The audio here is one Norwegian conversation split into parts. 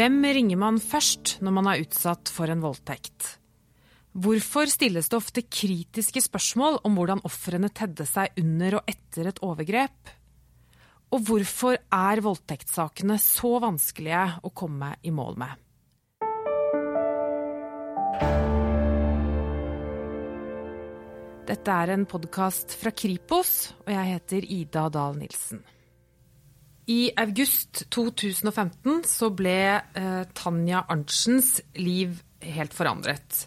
Hvem ringer man først når man er utsatt for en voldtekt? Hvorfor stilles det ofte kritiske spørsmål om hvordan ofrene tedde seg under og etter et overgrep? Og hvorfor er voldtektssakene så vanskelige å komme i mål med? Dette er en podkast fra Kripos, og jeg heter Ida Dahl Nilsen. I august 2015 så ble eh, Tanja Arntzens liv helt forandret.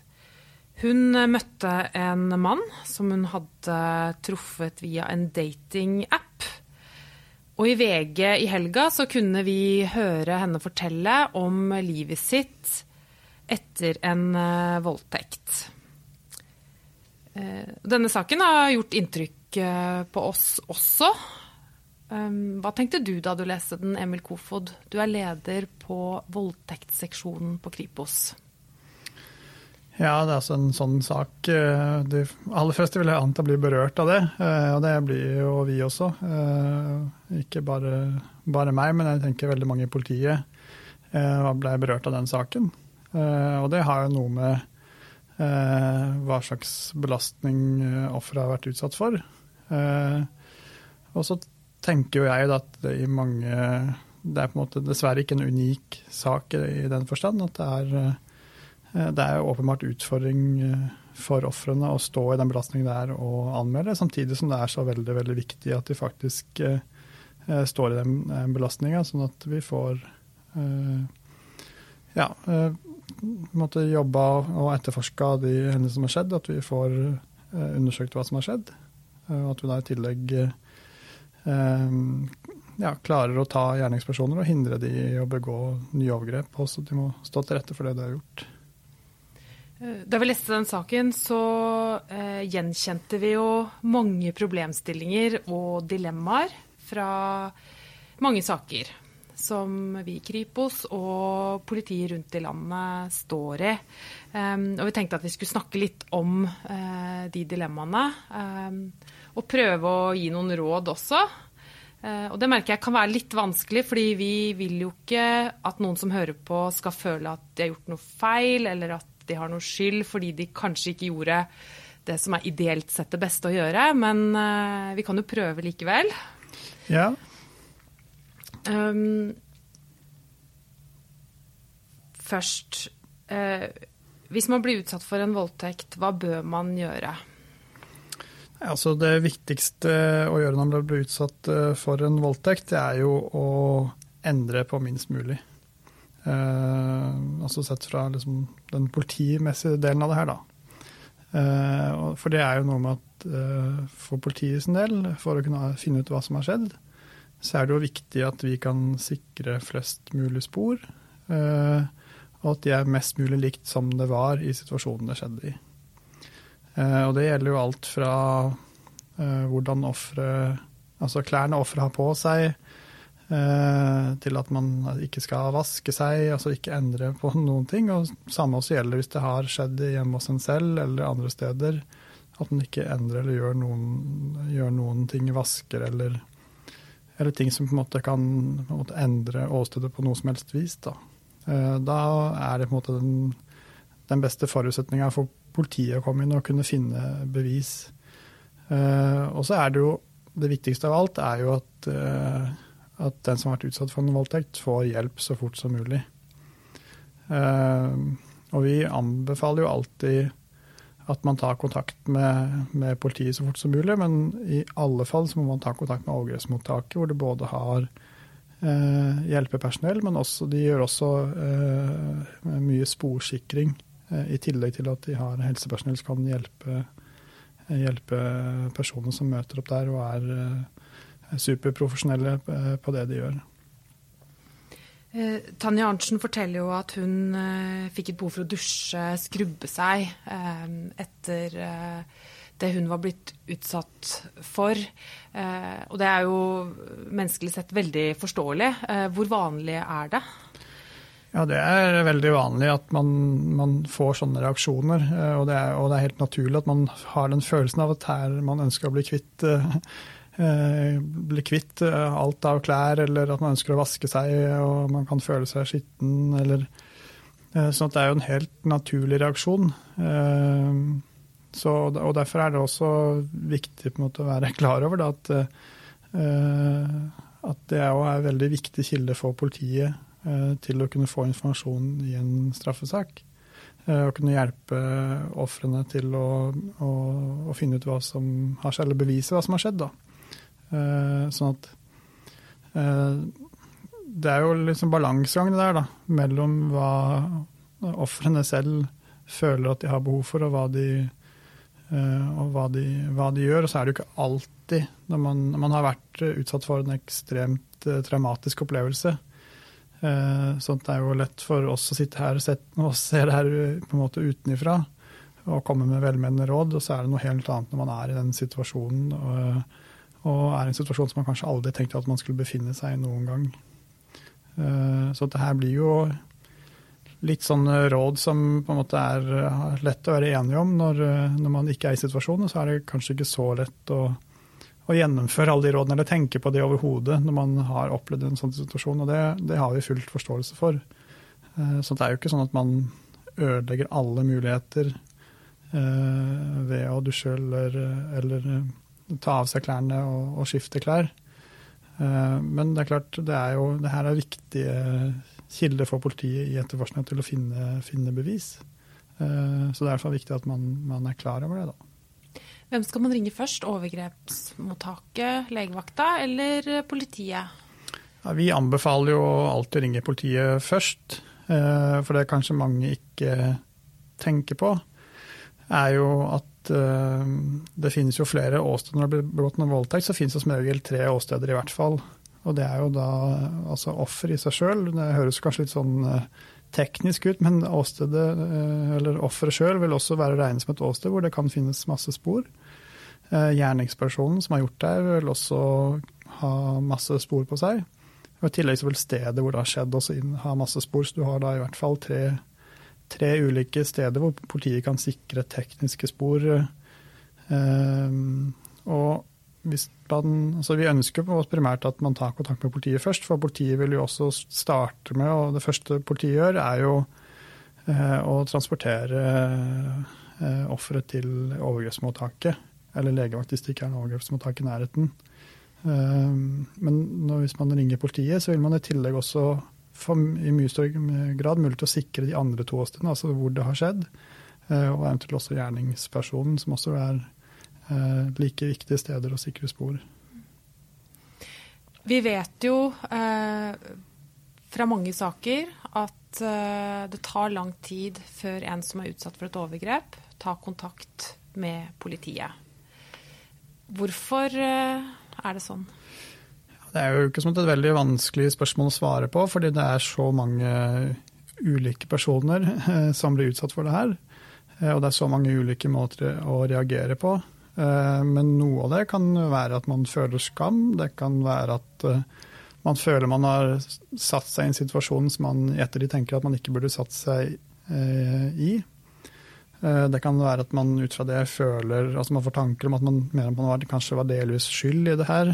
Hun eh, møtte en mann som hun hadde truffet via en datingapp. Og i VG i helga så kunne vi høre henne fortelle om livet sitt etter en eh, voldtekt. Eh, denne saken har gjort inntrykk eh, på oss også. Um, hva tenkte du da du leste den, Emil Kofod? Du er leder på voldtektsseksjonen på Kripos. Ja, det er altså en sånn sak eh, De aller fleste vil jeg anta blir berørt av det. Og det blir jo vi også. Ikke bare, bare meg, men jeg tenker veldig mange i politiet ble berørt av den saken. Og det har jo noe med hva slags belastning offeret har vært utsatt for. Og så tenker jo jeg at det i mange Det er på en måte dessverre ikke en unik sak i den forstand. At det er, eh, det er åpenbart utfordring eh, for ofrene å stå i den belastningen det er å anmelde, samtidig som det er så veldig, veldig viktig at de faktisk eh, står i den belastninga, sånn at vi får ja, måtte jobba og etterforska de hendelsene som har skjedd, at vi får undersøkt hva som har skjedd. Og at vi da i tillegg ja, klarer å ta gjerningspersoner og hindre de i å begå nye overgrep. Også de må stå til rette for det de har gjort. Eh, da vi leste den saken, så eh, gjenkjente vi jo mange problemstillinger og dilemmaer fra mange saker som vi i Kripos og politiet rundt i landet står i. Um, og vi tenkte at vi skulle snakke litt om uh, de dilemmaene. Um, og prøve å gi noen råd også. Eh, og det merker jeg kan være litt vanskelig, fordi vi vil jo ikke at noen som hører på, skal føle at de har gjort noe feil, eller at de har noe skyld fordi de kanskje ikke gjorde det som er ideelt sett det beste å gjøre. Men uh, vi kan jo prøve likevel. Ja. Um, først uh, Hvis man blir utsatt for en voldtekt, hva bør man gjøre? Altså det viktigste å gjøre når man blir utsatt eh, for en voldtekt, det er jo å endre på minst mulig. Eh, altså sett fra liksom, den politimessige delen av det her, da. Eh, for det er jo noe med at eh, for politiet sin del, for å kunne finne ut hva som har skjedd, så er det jo viktig at vi kan sikre flest mulig spor. Eh, og at de er mest mulig likt som det var i situasjonen det skjedde i. Eh, og det gjelder jo alt fra eh, hvordan offre, Altså klærne offeret har på seg, eh, til at man ikke skal vaske seg, altså ikke endre på noen ting. Og samme også gjelder hvis det har skjedd hjemme hos en selv eller andre steder. At man ikke endrer eller gjør noen, gjør noen ting, vasker eller, eller ting som på en måte kan en måte endre åstedet på noe som helst vis. Da, da er det på en måte den, den beste forutsetninga for politiet å komme inn og kunne finne bevis. Uh, og så er det jo det viktigste av alt er jo at, uh, at, den som har vært utsatt for en voldtekt, får hjelp så fort som mulig. Uh, og vi anbefaler jo alltid at man tar kontakt med, med, politiet så fort som mulig, men i alle fall så må man ta kontakt med overgrepsmottaket, hvor det både har hjelpepersonell, men også, de gjør også mye sporsikring Eh, I tillegg til at de har helsepersonell som kan hjelpe, eh, hjelpe, personer som møter opp der og er eh, superprofesjonelle på det de gjør. Tanja Arntzen forteller jo at hun fikk et behov for å dusje, skrubbe seg etter det hun var blitt utsatt for. Og det er jo menneskelig sett veldig forståelig. Hvor vanlig er det? Ja, det er veldig vanlig at man, man får sånne reaksjoner. Eh, og det, er, og det, er, helt naturlig at man har den følelsen av at her man ønsker å bli kvitt eh, bli kvitt alt av klær, eller at man ønsker å vaske seg og man kan føle seg skitten, eller Sånn at det er jo en helt naturlig reaksjon. Så, og Derfor er det også viktig måte, å være klar over det, at, at, det er en veldig viktig kilde for politiet til å kunne få informasjon i en straffesak. Uh, og kunne hjelpe ofrene til å, å, å, finne ut hva som har skjedd, eller bevise hva som har skjedd. Da. sånn at Det er jo liksom balansegangen der da, mellom hva ofrene selv føler at de har behov for, og hva de Eh, og hva de, hva de, gjør. Og så er det jo ikke alltid, når man, man har vært utsatt for en ekstremt traumatisk opplevelse. Uh, sånn det er jo lett for oss å sitte her og se det her på en måte utenifra og komme med velmenende råd, og så er det noe helt annet når man er i den situasjonen. Og, er i en situasjon som man kanskje aldri tenkte at man skulle befinne seg i noen gang. Uh, så det her blir jo litt sånn råd som på en måte er eh, lett å være enige om. Når, eh, når, man ikke er i situasjonen, så er det kanskje ikke så lett å, å gjennomføre alle de rådene, eller tenke på det overhodet når man har opplevd en sånn situasjon. Og det, det har vi fullt forståelse for. Eh, så det er jo ikke sånn at man ødelegger alle muligheter ved å dusje eller, eller ta av seg klærne og, og skifte klær. Men det er klart, det, er jo, det her er viktige kilde for politiet i etterforskninga til å finne, finne, bevis. Eh, så det er i hvert fall viktig at man, man, er klar over det. da. Hvem skal man ringe først? Overgrepsmottaket, legevakta eller politiet? Ja, vi anbefaler jo alltid å ringe politiet først. Eh, for det kanskje mange ikke tenker på, er jo at eh, det finnes jo flere åsteder når det blir begått en voldtekt. Så finnes det som regel tre åsteder i hvert fall. Og det er jo da altså offer i seg sjøl. Det høres kanskje litt sånn eh, teknisk ut, men åstedet, eller offeret sjøl, vil også være regnet som et åsted hvor det kan finnes masse spor. Eh, gjerningspersonen som har gjort det, vil også ha masse spor på seg. Og I tillegg så vil stedet hvor det har skjedd også ha masse spor, så du har da i hvert fall tre, tre ulike steder hvor politiet kan sikre tekniske spor. og man, altså vi ønsker primært at man tar kontakt med politiet først, for politiet vil jo også starte med, og det første politiet gjør, er jo eh, å transportere eh, offeret til overgrepsmottaket, eller legevakt hvis det ikke er noe overgrepsmottak i nærheten. Eh, men hvis man ringer politiet, så vil man i tillegg også få i mye større grad mulighet til å sikre de andre to åstedene, altså hvor det har skjedd, eh, og eventuelt også gjerningspersonen, som også er Eh, like viktige steder å sikre spor. Vi vet jo eh, fra mange saker at eh, det tar lang tid før en som er utsatt for et overgrep, tar kontakt med politiet. Hvorfor eh, er det sånn? Det er jo ikke som et veldig vanskelig spørsmål å svare på, fordi det er så mange ulike personer eh, som blir utsatt for det her. Eh, og det er så mange ulike måter å reagere på. Men noe av det kan være at man føler skam. Det kan være at man føler man har satt seg i en situasjon som man i ettertid tenker at man ikke burde satt seg i. Det kan være at man ut fra det føler altså man får tanker om at man mener man var, kanskje var delvis skyld i det her.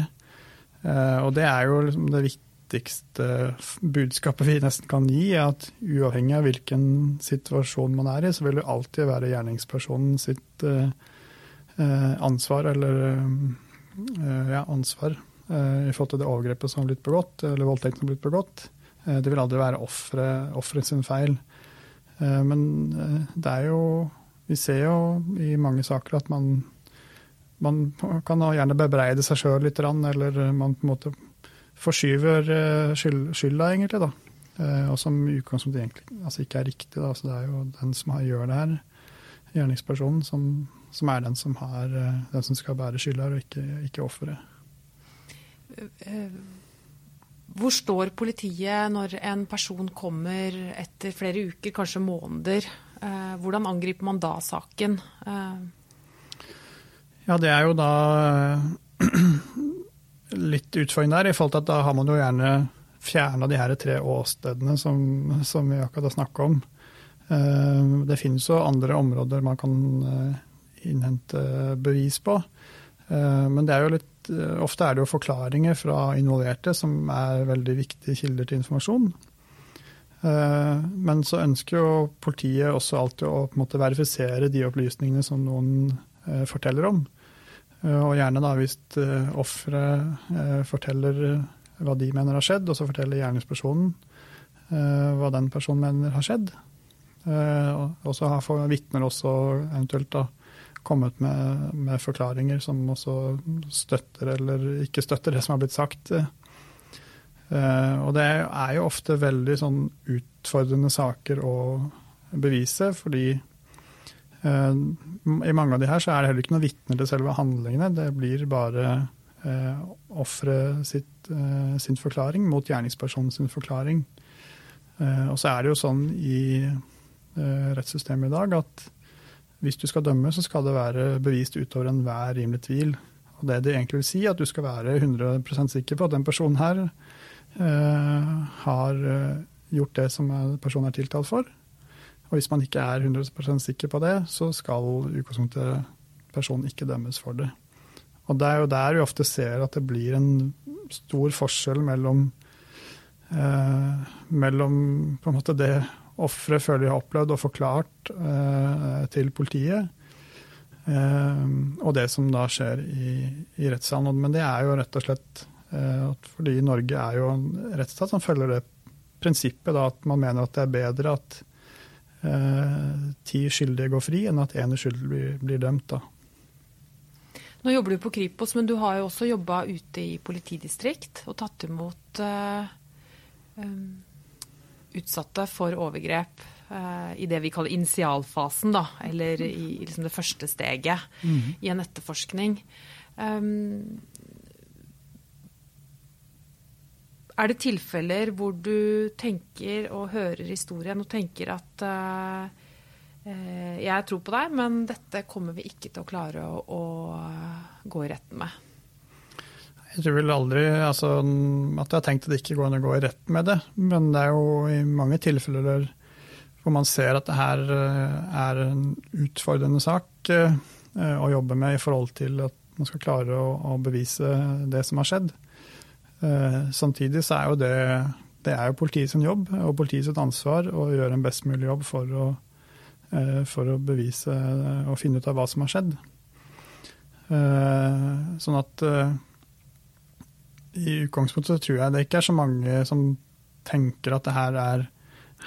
Og det er jo liksom det viktigste budskapet vi nesten kan gi, er at uavhengig av hvilken situasjon man er i, så vil det alltid være gjerningspersonen sitt Eh, ansvar, eller eh, ja, ansvar eh, i forhold til det overgrepet som har blitt begått, eller voldtekten som har blitt begått. Det vil aldri være offeret sin feil. Men det er jo Vi ser jo i mange saker at man, man kan gjerne bebreide seg sjøl litt, eller man på en måte forskyver skylda, egentlig. da. Og som i utgangspunktet egentlig altså ikke er riktig. da, så Det er jo den som gjør det her, gjerningspersonen, som som er den som, har, eh, den som skal bære skylda, og ikke, ikke offeret. Hvor står politiet når en person kommer etter flere uker, kanskje måneder? Eh, hvordan angriper man da saken? Eh, ja, det er jo da litt utfordring der, i forhold til at da har man jo gjerne fjerna de her tre åstedene som, som vi akkurat har snakka om. Det finnes jo andre områder man kan innhente bevis på. Eh, men det er jo litt ofte er det jo forklaringer fra involverte som er veldig viktige kilder til informasjon. Men så ønsker jo politiet også alltid å på en måte verifisere de opplysningene som noen forteller om. Og gjerne da hvis offeret forteller hva de mener har skjedd, og så forteller gjerningspersonen hva den personen mener har skjedd. Og så har vitner også eventuelt da kommet med, med, forklaringer som også støtter eller ikke støtter det som har blitt sagt. Uh, og det er jo ofte veldig sånn utfordrende saker å bevise, fordi uh, i mange av de her så er det heller ikke noen vitner til selve handlingene. Det blir bare uh, offeret sin forklaring mot gjerningspersonen sin forklaring. og så er det jo sånn i rettssystemet i dag at hvis du skal dømme, så skal det være bevist utover enhver rimelig tvil. Og det det egentlig vil si, at du skal være 100% sikker på at den personen her har eh, gjort det som personen er tiltalt for. Og hvis man ikke er 100% sikker på det, så skal utgangspunktet personen ikke dømmes for det. Og det er jo der vi ofte ser at det blir en stor forskjell mellom, eh, mellom på en måte det offeret føler de har opplevd og forklart eh, til politiet. Eh, og det som da skjer i, i rettssalen. Men det er jo rett og slett eh, fordi Norge er jo en rettsstat som følger det prinsippet da, at man mener at det er bedre at eh, ti skyldige går fri, enn at én uskyldig blir, blir dømt. da. Nå jobber du på Kripos, men du har jo også jobba ute i politidistrikt og tatt imot uh, um utsatte for overgrep eh, i det vi kaller initialfasen, da, eller i liksom det første steget mm. i en etterforskning. Um, er det tilfeller hvor du tenker og hører historien og tenker at uh, jeg tror på deg, men dette kommer vi ikke til å klare å, å gå i retten med? Jeg tror vel aldri altså, at jeg har tenkt at det ikke går an å gå i retten med det. Men det er jo i mange tilfeller hvor man ser at det her eh, er en utfordrende sak eh, å jobbe med i forhold til at man skal klare å, å bevise det som har skjedd. Eh, samtidig så er jo det, det er jo politiets jobb og politiets ansvar å gjøre en best mulig jobb for å, for å bevise og finne ut av hva som har skjedd. Sånn at i utgangspunktet tror jeg det ikke er så mange som tenker at her er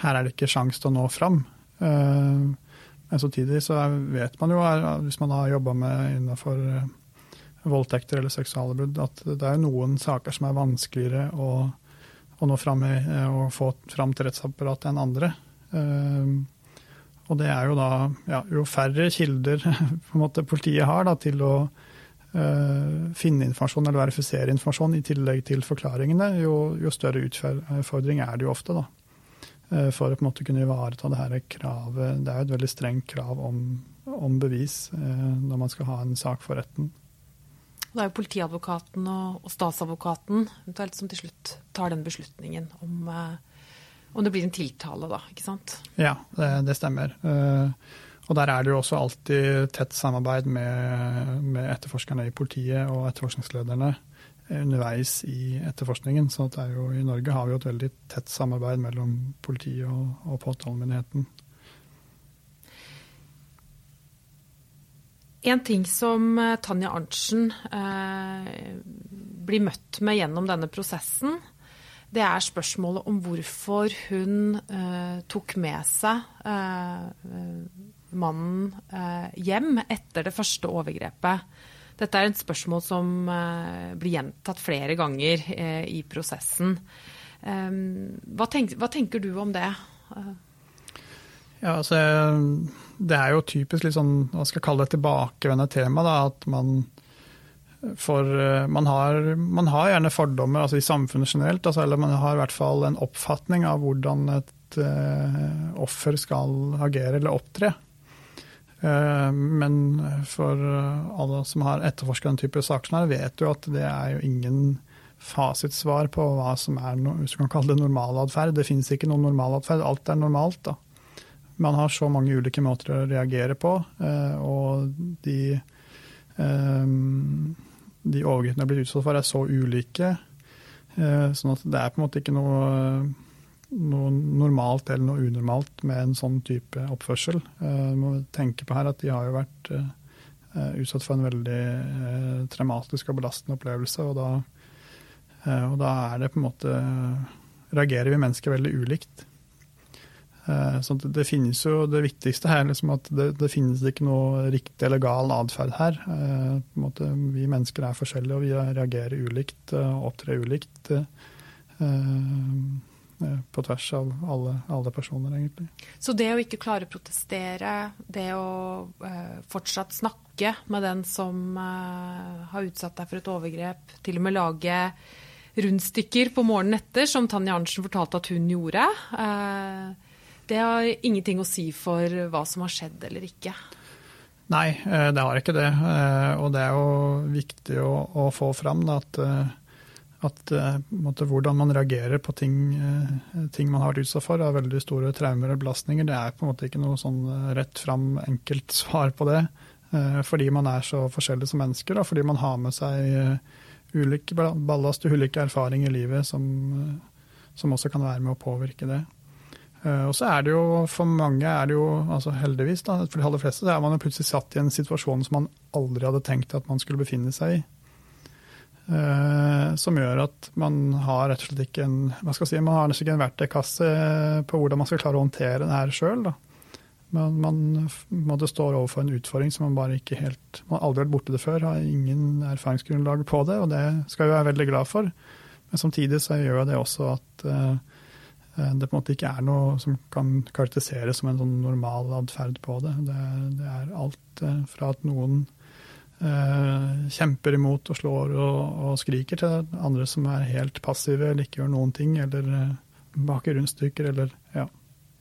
her er det ikke sjanse til å nå fram. Eh, men samtidig så vet man jo, hvis man har jobba med innenfor eh, voldtekter eller seksualbrudd, at det er noen saker som er vanskeligere å, å nå fram i og få fram til rettsapparatet enn andre. Eh, og det er jo da ja, jo færre kilder måte politiet har da, til å Eh, finne informasjon eller verifisere informasjon i tillegg til forklaringene, jo, jo større utfordring er det jo ofte. da. Eh, for å på en måte kunne ivareta det her kravet. Det er jo et veldig strengt krav om, om bevis eh, når man skal ha en sak for retten. Det er jo politiadvokaten og, og statsadvokaten som til slutt tar den beslutningen om, om det blir en tiltale, da, ikke sant? Ja, det, det stemmer. Uh, og der er det jo også alltid tett samarbeid med, med etterforskerne i politiet og etterforskningslederne underveis i etterforskningen. Så jo, i Norge har vi jo et veldig tett samarbeid mellom politiet og, og påtalemyndigheten. En ting som eh, Tanja Arntzen eh, blir møtt med gjennom denne prosessen, det er spørsmålet om hvorfor hun eh, tok med seg eh, mannen eh, hjem etter det første overgrepet. Dette er et spørsmål som eh, blir gjentatt flere ganger i prosessen. Hva, tenk, hva, tenker du om det? Ja, altså, det er jo typisk litt sånn, hva skal jeg kalle det, tilbakevendende tema. Da, at man for man har, man har, gjerne fordommer altså i samfunnet generelt, altså, eller man har i hvert fall en oppfatning av hvordan et uh, offer skal agere eller opptre. Eh, men for alle som har etterforska den type saker vet jo at det er jo ingen fasitsvar på hva som er hvis du kan kalle det normalatferd. Det finnes ikke noen normalatferd. Alt er normalt. da. Man har så mange ulike måter å reagere på, eh, og de, eh, de overgrepene jeg blir utsatt for, er så ulike. Sånn at det er på en måte ikke noe, noe normalt eller noe unormalt med en sånn type oppførsel. Du må tenke på her at de har jo vært utsatt for en veldig traumatisk og belastende opplevelse. Og da, og da er det på en måte reagerer vi mennesker veldig ulikt. Eh, så det finnes jo, det viktigste her liksom at det, det finnes ikke noe riktig eller gal atferd her. Eh, måte, vi mennesker er forskjellige, og vi reagerer ulikt og eh, opptrer ulikt. På tvers av alle, alle, personer, egentlig. Så det å ikke klare å protestere, det å fortsatt snakke med den som har utsatt deg for et overgrep, til og med lage rundstykker på morgenen etter, som Tanja Arntzen fortalte at hun gjorde. Eh, det har ingenting å si for hva som har skjedd eller ikke. Nei, eh, det har ikke det. Eh, og det er jo viktig å, å få fram da, at, eh, at måtte, hvordan man reagerer på ting, ting, man har vært utsatt for, av veldig store traumer og belastninger. Det er på en måte ikke noe sånn rett fram enkelt svar på det. Fordi man er så forskjellig som mennesker, og fordi man har med seg ulike ballast og ulike erfaringer i livet som, som også kan være med å påvirke det. Eh, og så er det jo for mange, er det jo, altså heldigvis, da, for de aller fleste, så er man jo plutselig satt i en situasjon som man aldri hadde tenkt at man skulle befinne seg i. Uh, som gjør at man har rett og slett ikke en hva skal jeg si, man har nesten ikke en verktøykasse på hvordan man skal klare å håndtere det her sjøl. Men man måtte stå overfor en utfordring som man bare ikke helt Man har aldri vært borti det før, har ingen erfaringsgrunnlag på det, og det skal vi være veldig glad for. Men samtidig så gjør det også at Eh, det på en måte ikke er noe som kan karakteriseres som en sånn normal atferd på det. det. det. er alt eh, fra at noen eh, kjemper imot og slår og, og, skriker, til andre som er helt passive eller ikke gjør noen ting, eller eh, baker rundstykker, eller ja.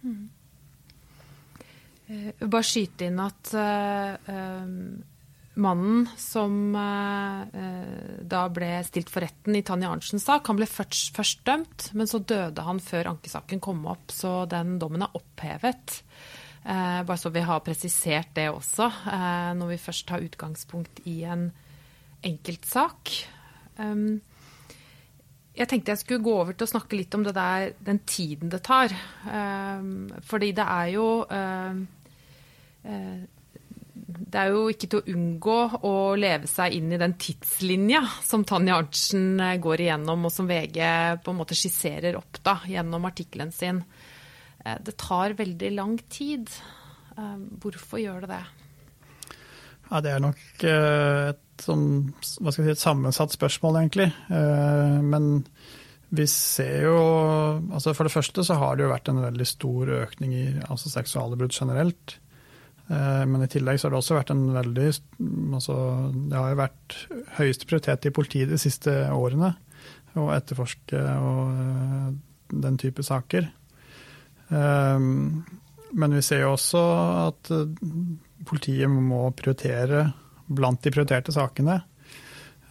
Mm. Bare skyte inn at uh, mannen som eh, da ble stilt for retten i Tanja Arntzens sak, han ble først, først, dømt, men så døde han før ankesaken kom opp, så den dommen er opphevet. Eh, bare så vi har presisert det også, eh, når vi først tar utgangspunkt i en enkeltsak. Um, jeg tenkte jeg skulle gå over til å snakke litt om det der, den tiden det tar. Um, fordi det er jo um, det er jo ikke til å unngå å leve seg inn i den tidslinja som Tanja Arntzen eh, går igjennom, og som VG på en måte skisserer opp da, gjennom artikkelen sin. Eh, det tar veldig lang tid. Eh, hvorfor gjør det det? Ja, Det er nok et, sånn, si, et sammensatt spørsmål, egentlig. Men vi ser jo altså For det første så har det jo vært en veldig stor økning i altså seksualbrudd generelt. Eh, men i tillegg så har det også vært en veldig altså Det har jo vært høyeste prioritet i politiet de siste årene å etterforske og eh, den type saker. Eh, men vi ser jo også at politiet må prioritere blant de prioriterte sakene.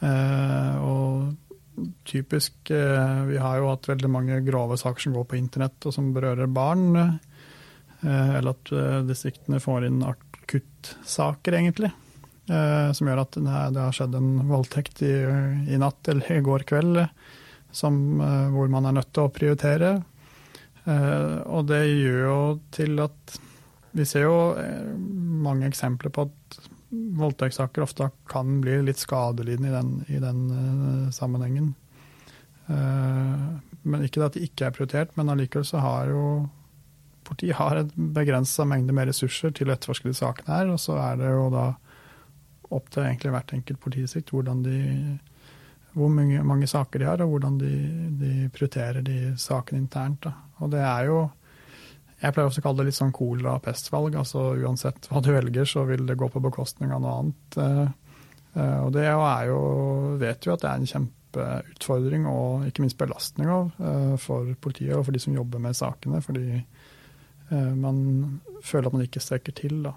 Og typisk Vi har jo hatt veldig mange grove saker som går på internett og som berører barn. Eh, eller at eh, distriktene får inn akuttsaker, egentlig. Eh, som gjør at det har skjedd en voldtekt i, i natt eller i går kveld som, hvor man er nødt til å prioritere. Og det gjør jo til at vi ser jo mange eksempler på at voldtektssaker ofte kan bli litt skadelidende i den, i den sammenhengen. Men ikke at det ikke er prioritert, men allikevel så har jo politiet har en begrensa mengde med ressurser til å etterforske de sakene her. Og så er det jo da opp til egentlig hvert enkelt politidistrikt hvordan de, hvor mange, mange, saker de har, og hvordan de, de prioriterer de sakene internt. Da. Og det er jo Jeg pleier også å kalle det litt sånn cola- og pestvalg. altså Uansett hva du velger, så vil det gå på bekostning av noe annet. Eh, og det er jo, vet jo at det er en kjempeutfordring og ikke minst belastning eh, for politiet og for de som jobber med sakene. fordi man føler at man ikke strekker til. Da.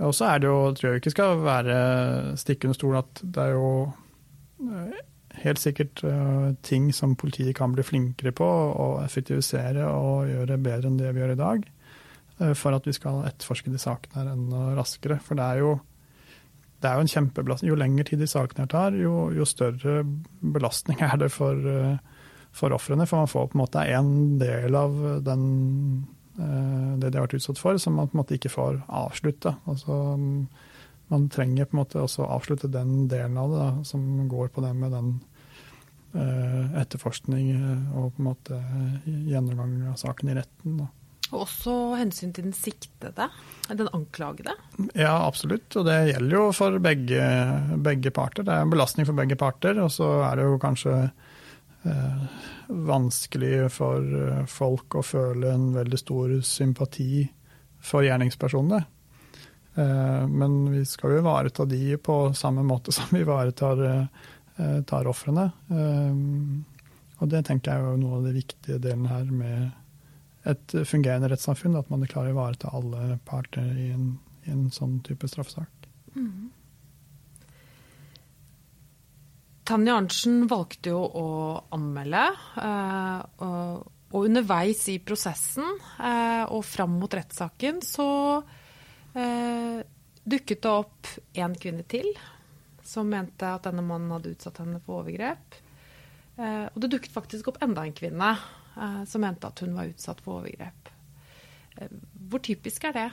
Og så er det jo, tror jeg ikke skal være stikke under stolen at det er jo eh, helt sikkert uh, ting som politiet kan bli flinkere på og effektivisere og gjøre bedre enn det vi gjør i dag. For at vi skal etterforske de sakene her enda raskere. For det er jo det er jo en kjempebelastning. Jo lengre tid de sakene her tar, jo, jo, større belastning er det for, for ofrene. For man får på en måte en del av den, det de har vært utsatt for, som man på en måte ikke får avslutta. Altså, man trenger på en måte også avslutte den delen av det da, som går på det med den uh, etterforskning og på en måte gjennomgang av saken i retten. Da. Og også hensyn til den siktede, den anklagede? Ja, absolutt. Og det gjelder jo for begge, begge parter. Det er en belastning for begge parter. Og så er det jo kanskje eh, vanskelig for folk å føle en veldig stor sympati for gjerningspersonene. Eh, men vi skal jo ivareta de på samme måte som vi ivaretar eh, ofrene. Eh, og det tenker jeg er noe av det viktige delen her med et fungerende rettssamfunn, at man klarer å ivareta alle parter i en, i en sånn type straffesak. Mm. Tanja Arntzen valgte jo å anmelde. Eh, og, og, underveis i prosessen eh, og fram mot rettssaken så eh, dukket det opp én kvinne til som mente at denne mannen hadde utsatt henne for overgrep. Og det dukket faktisk opp enda en kvinne som mente at hun var utsatt for overgrep. Hvor typisk er det?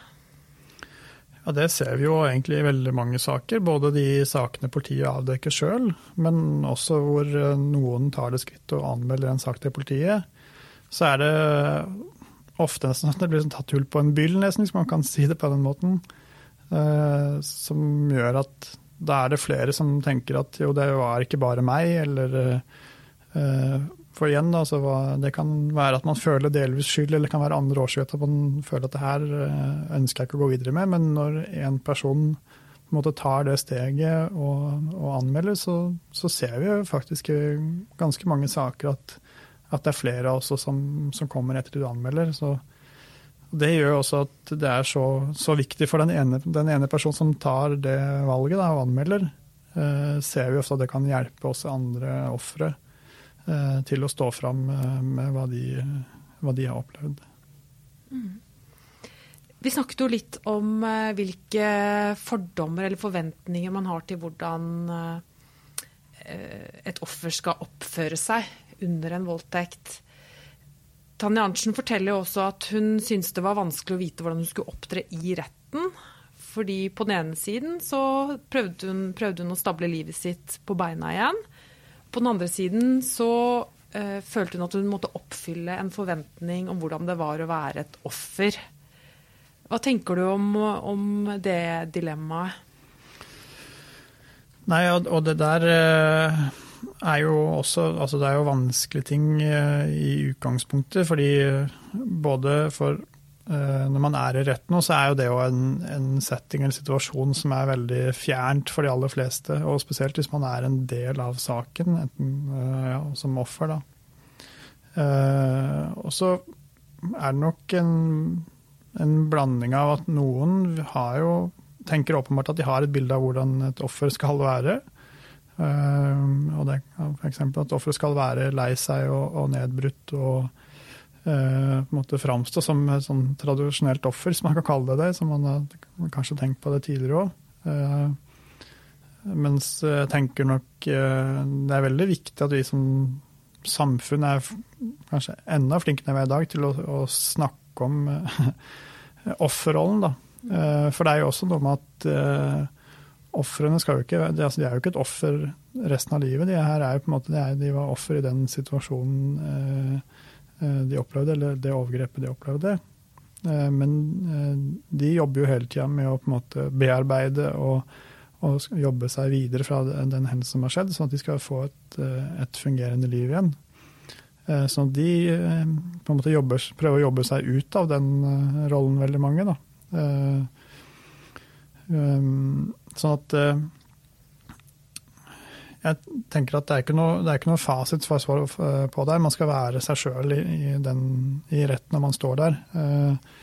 Ja, Det ser vi jo egentlig i veldig mange saker. Både de sakene politiet avdekker sjøl, men også hvor eh, noen tar det skritt og anmelder en sak til politiet. Så er det ofte nesten at det blir sånn tatt hull på en byll, nesten, hvis man kan si det på den måten. som gjør at da er det flere som tenker at jo, det var ikke bare meg, eller for igjen, da, det kan være at man føler delvis skyld, eller det kan være andre årsaker at man føler at det her eh, ønsker jeg ikke å gå videre med. Men når en person på en måte tar det steget og, og anmelder, så, så, ser vi jo faktisk i ganske mange saker at, at det er flere også som, som kommer etter du anmelder. Så det gjør også at det er så, så viktig for den ene, den ene personen som tar det valget da, og anmelder. Eh, ser vi ofte at det kan hjelpe også andre ofre til å stå fram eh, med hva de, hva de har opplevd. Mm. Vi snakket jo litt om eh, hvilke fordommer eller forventninger man har til hvordan et offer skal oppføre seg under en voldtekt. Tanja Arntzen forteller jo også at hun syntes det var vanskelig å vite hvordan hun skulle opptre i retten. Fordi på den ene siden så prøvde hun, prøvde hun å stable livet sitt på beina igjen. På den andre siden så uh, følte hun at hun måtte oppfylle en forventning om hvordan det var å være et offer. Hva tenker du om, om det dilemmaet? Nei, og det der uh, er jo også Altså det er jo vanskelige ting uh, i utgangspunktet. Fordi både for Eh, når man er i retten, så er jo det jo en, en setting eller situasjon som er veldig fjernt for de aller fleste. Og spesielt hvis man er en del av saken, enten eh, ja, som offer, da. Uh, og så er det nok en, en, blanding av at noen har jo tenker åpenbart at de har et bilde av hvordan et offer skal være. Uh, og det F.eks. at offeret skal være lei seg og, og nedbrutt og Eh, på en måte framstå som et sånn tradisjonelt offer, som man kan kalle det, som man har kanskje tenkt på det tidligere òg. Eh, mens jeg tenker nok eh, det er veldig viktig at vi som samfunn er kanskje enda flinkere enn vi er i dag til å, å snakke om offerrollen. da. For det er jo også noe med at ofrene skal jo ikke de, altså, de er jo ikke et offer resten av livet. De her er jo på en måte, de, er, de var offer i den situasjonen Eh, de opplevde, eller det overgrepet de opplevde. Eh, men eh, de jobber jo hele tida med å på en måte bearbeide og, og jobbe seg videre fra den hendelsen som har skjedd, sånn at de skal få et, et fungerende liv igjen. Sånn at de på en måte jobber, prøver å jobbe seg ut av den rollen, veldig mange. da. Sånn at jeg tenker at det er ikke noe, er ikke noe fasit på det. Man skal være seg sjøl i, i, i, retten når man står der. Eh,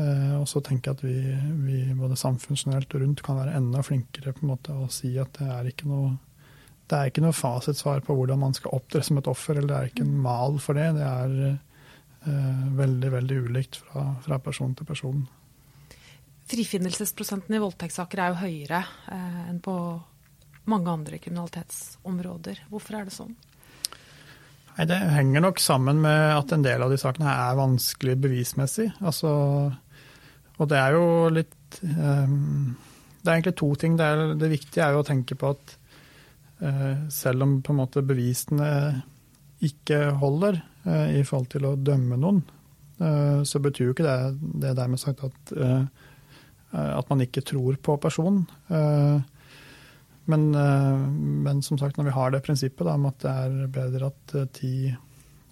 eh, og så tenker jeg at vi, vi, både samfunnsjonelt og rundt kan være enda flinkere på en måte å si at det er ikke noe det er ikke noe fasitsvar på hvordan man skal opptre som et offer, eller det er ikke en mal for det. Det er uh, veldig, veldig ulikt fra, fra person til person. frifinnelsesprosenten i voldtektssaker er jo høyere uh, enn på mange andre kriminalitetsområder. Hvorfor er det sånn? Nei, Det henger nok sammen med at en del av de sakene er vanskelig bevismessig. Altså, og det er jo litt um, Det er egentlig to ting. Det, er, det, viktige er jo å tenke på at uh, selv om på en måte bevisene ikke holder uh, i forhold til å dømme noen, uh, så betyr jo ikke det, det dermed sagt at, at man ikke tror på personen. Men, eh, men, som sagt, når vi har det prinsippet da, om at det er bedre at eh, ti,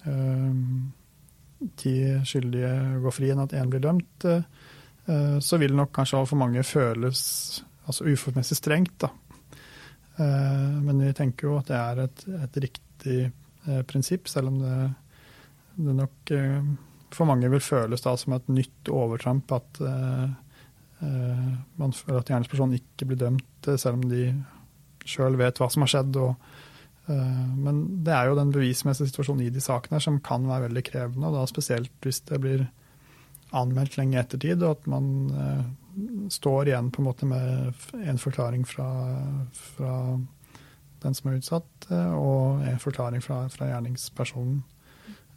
eh, ti skyldige går fri enn at én blir dømt, så vil det nok kanskje for mange føles altså uforholdsmessig strengt. Da. Men vi tenker jo at det er et, et riktig prinsipp, selv om det, det nok for mange vil føles da som et nytt overtramp at man føler at gjerningspersonen ikke blir dømt, selv om de sjøl vet hva som har skjedd. Og, uh, men det er jo den bevismessige situasjonen i de sakene som kan være veldig krevende. og da Spesielt hvis det blir anmeldt lenge i ettertid, og at man uh, står igjen på en måte med en forklaring fra, fra den som er utsatt, uh, og en forklaring fra, fra gjerningspersonen.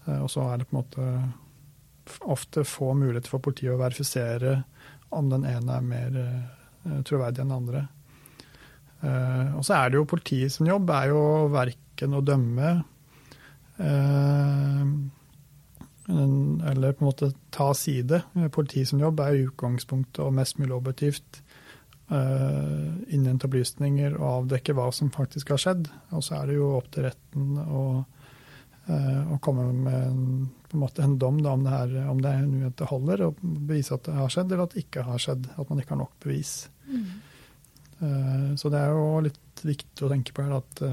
og så er det på en måte ofte få muligheter for politiet å verifisere om den ene er mer troverdig enn den andre. Uh, og så er det jo politiet sin jobb er jo verken å dømme uh, eller på en måte ta side. Politiet sin jobb er i utgangspunktet og mest mulig objektivt uh, innhente opplysninger og avdekke hva som faktisk har skjedd. Og så er det jo opp til retten å, å komme med en, på en, måte en dom da, om, det her, om det, er, holder, og bevise at det har skjedd eller at det ikke har skjedd. At man ikke har nok bevis. Mm. Eh, så det er jo litt viktig å tenke på her at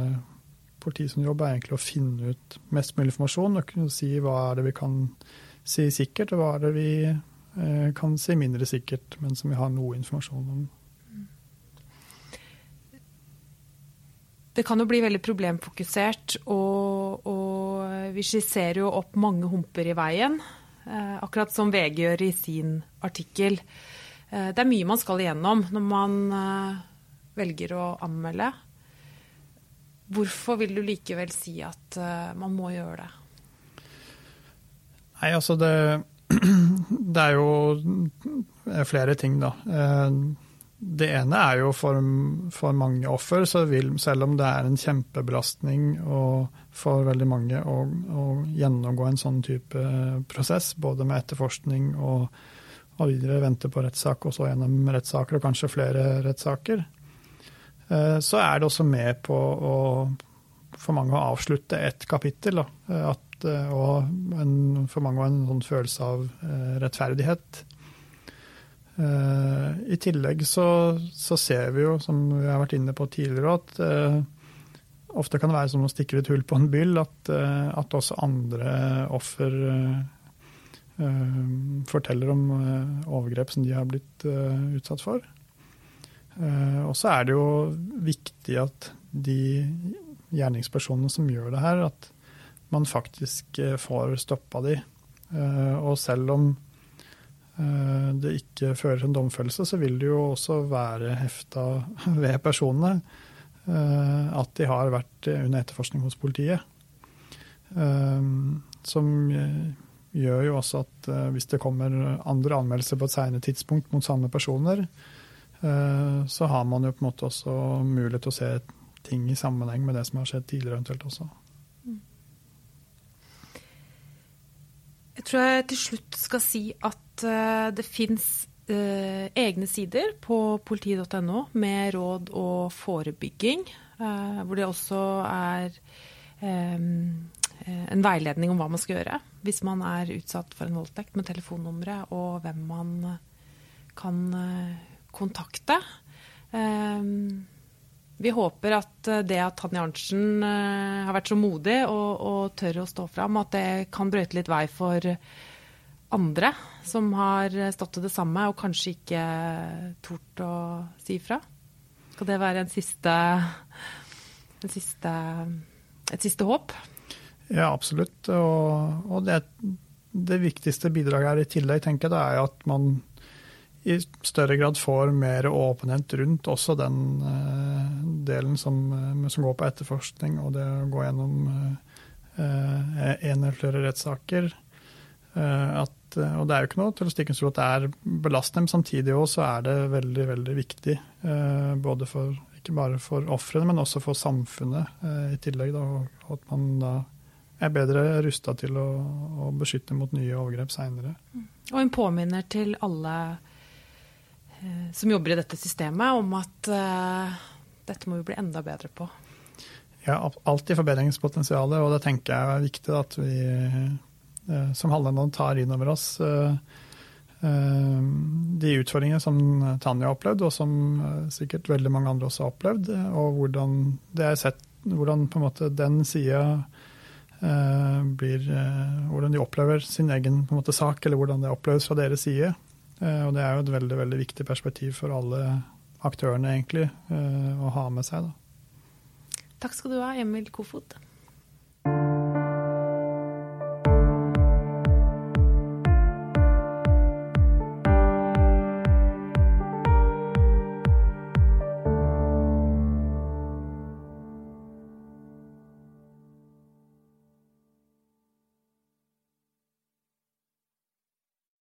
politiet som jobb er egentlig å finne ut mest mulig informasjon og kunne si hva er det vi kan si sikkert, og hva er det vi eh, kan si mindre sikkert, men som vi har noe informasjon om. Det kan jo bli veldig problemfokusert, og, og vi skisserer jo opp mange humper i veien. akkurat som VG gjør i sin artikkel. det er mye man skal igjennom når man velger å anmelde. Hvorfor vil du likevel si at uh, man må gjøre det? Nei, altså det, det er jo flere ting, da. Eh, det ene er jo for, for mange offer, så vil, selv om det er en kjempebelastning for veldig mange å, å, gjennomgå en sånn type prosess, både med etterforskning og, og videre vente på rettssak, og så gjennom rettssaker og kanskje flere rettssaker, Eh, så er det også med på å for mange å avslutte et kapittel. At, eh, og en, for mange en sånn følelse av eh, rettferdighet. I tillegg så, så, ser vi jo, som vi har vært inne på tidligere, at ofte kan det være som å stikke et hull på en byll, at, at også andre offer forteller om overgrep som de har blitt utsatt for. Eh, og så er det jo viktig at de gjerningspersonene som gjør det her, at man faktisk eh, får stoppa de. Eh, og selv om det ikke fører til en domfellelse, så vil det jo også være hefta ved personene at de har vært under etterforskning hos politiet. Som gjør jo også at hvis det kommer andre anmeldelser på et senere tidspunkt mot samme personer, så har man jo på en måte også mulighet til å se ting i sammenheng med det som har skjedd tidligere eventuelt også. Jeg tror jeg til slutt skal si at eh, det fins eh, egne sider på politi.no med råd og forebygging, hvor det også er en veiledning om hva man skal gjøre hvis man er utsatt for en voldtekt, med telefonnumre og hvem man kan kontakte. Ehm, vi håper at eh, det at Tanja Arntzen eh, har vært så modig og, og tør å stå fram, at det kan brøyte litt vei for andre som har stått til det samme og kanskje ikke tort å si ifra. Skal det være en siste, en siste, et siste håp? Ja, absolutt. Og, og det, det, viktigste bidraget her i tillegg tenker jeg, det er at man i større grad får mer åpenhet rundt også den uh, delen som, uh, som, går på etterforskning og det å gå gjennom uh, en eller flere rettssaker. At, og det er jo ikke noe til å stikke under stol at det er belastende, men samtidig også er det veldig veldig viktig. Både for, ikke bare for ofrene, men også for samfunnet i tillegg. Da, og at man da er bedre rusta til å, å, beskytte mot nye overgrep seinere. Og en påminner til alle som jobber i dette systemet, om at uh, dette må vi bli enda bedre på. Ja, alltid forbedringspotensialet, og det tenker jeg er viktig at vi uh, som Hallenland tar inn over oss. De utfordringene som Tanja har opplevd, og som sikkert veldig mange andre også har opplevd, og hvordan, det er sett, hvordan den sida blir Hvordan de opplever sin egen måte, sak, eller hvordan det oppleves fra deres side. Eh, og det er jo et veldig, veldig viktig perspektiv for alle aktørene, egentlig, eh, å ha med seg. Da. Takk skal du ha, Emil Kofod.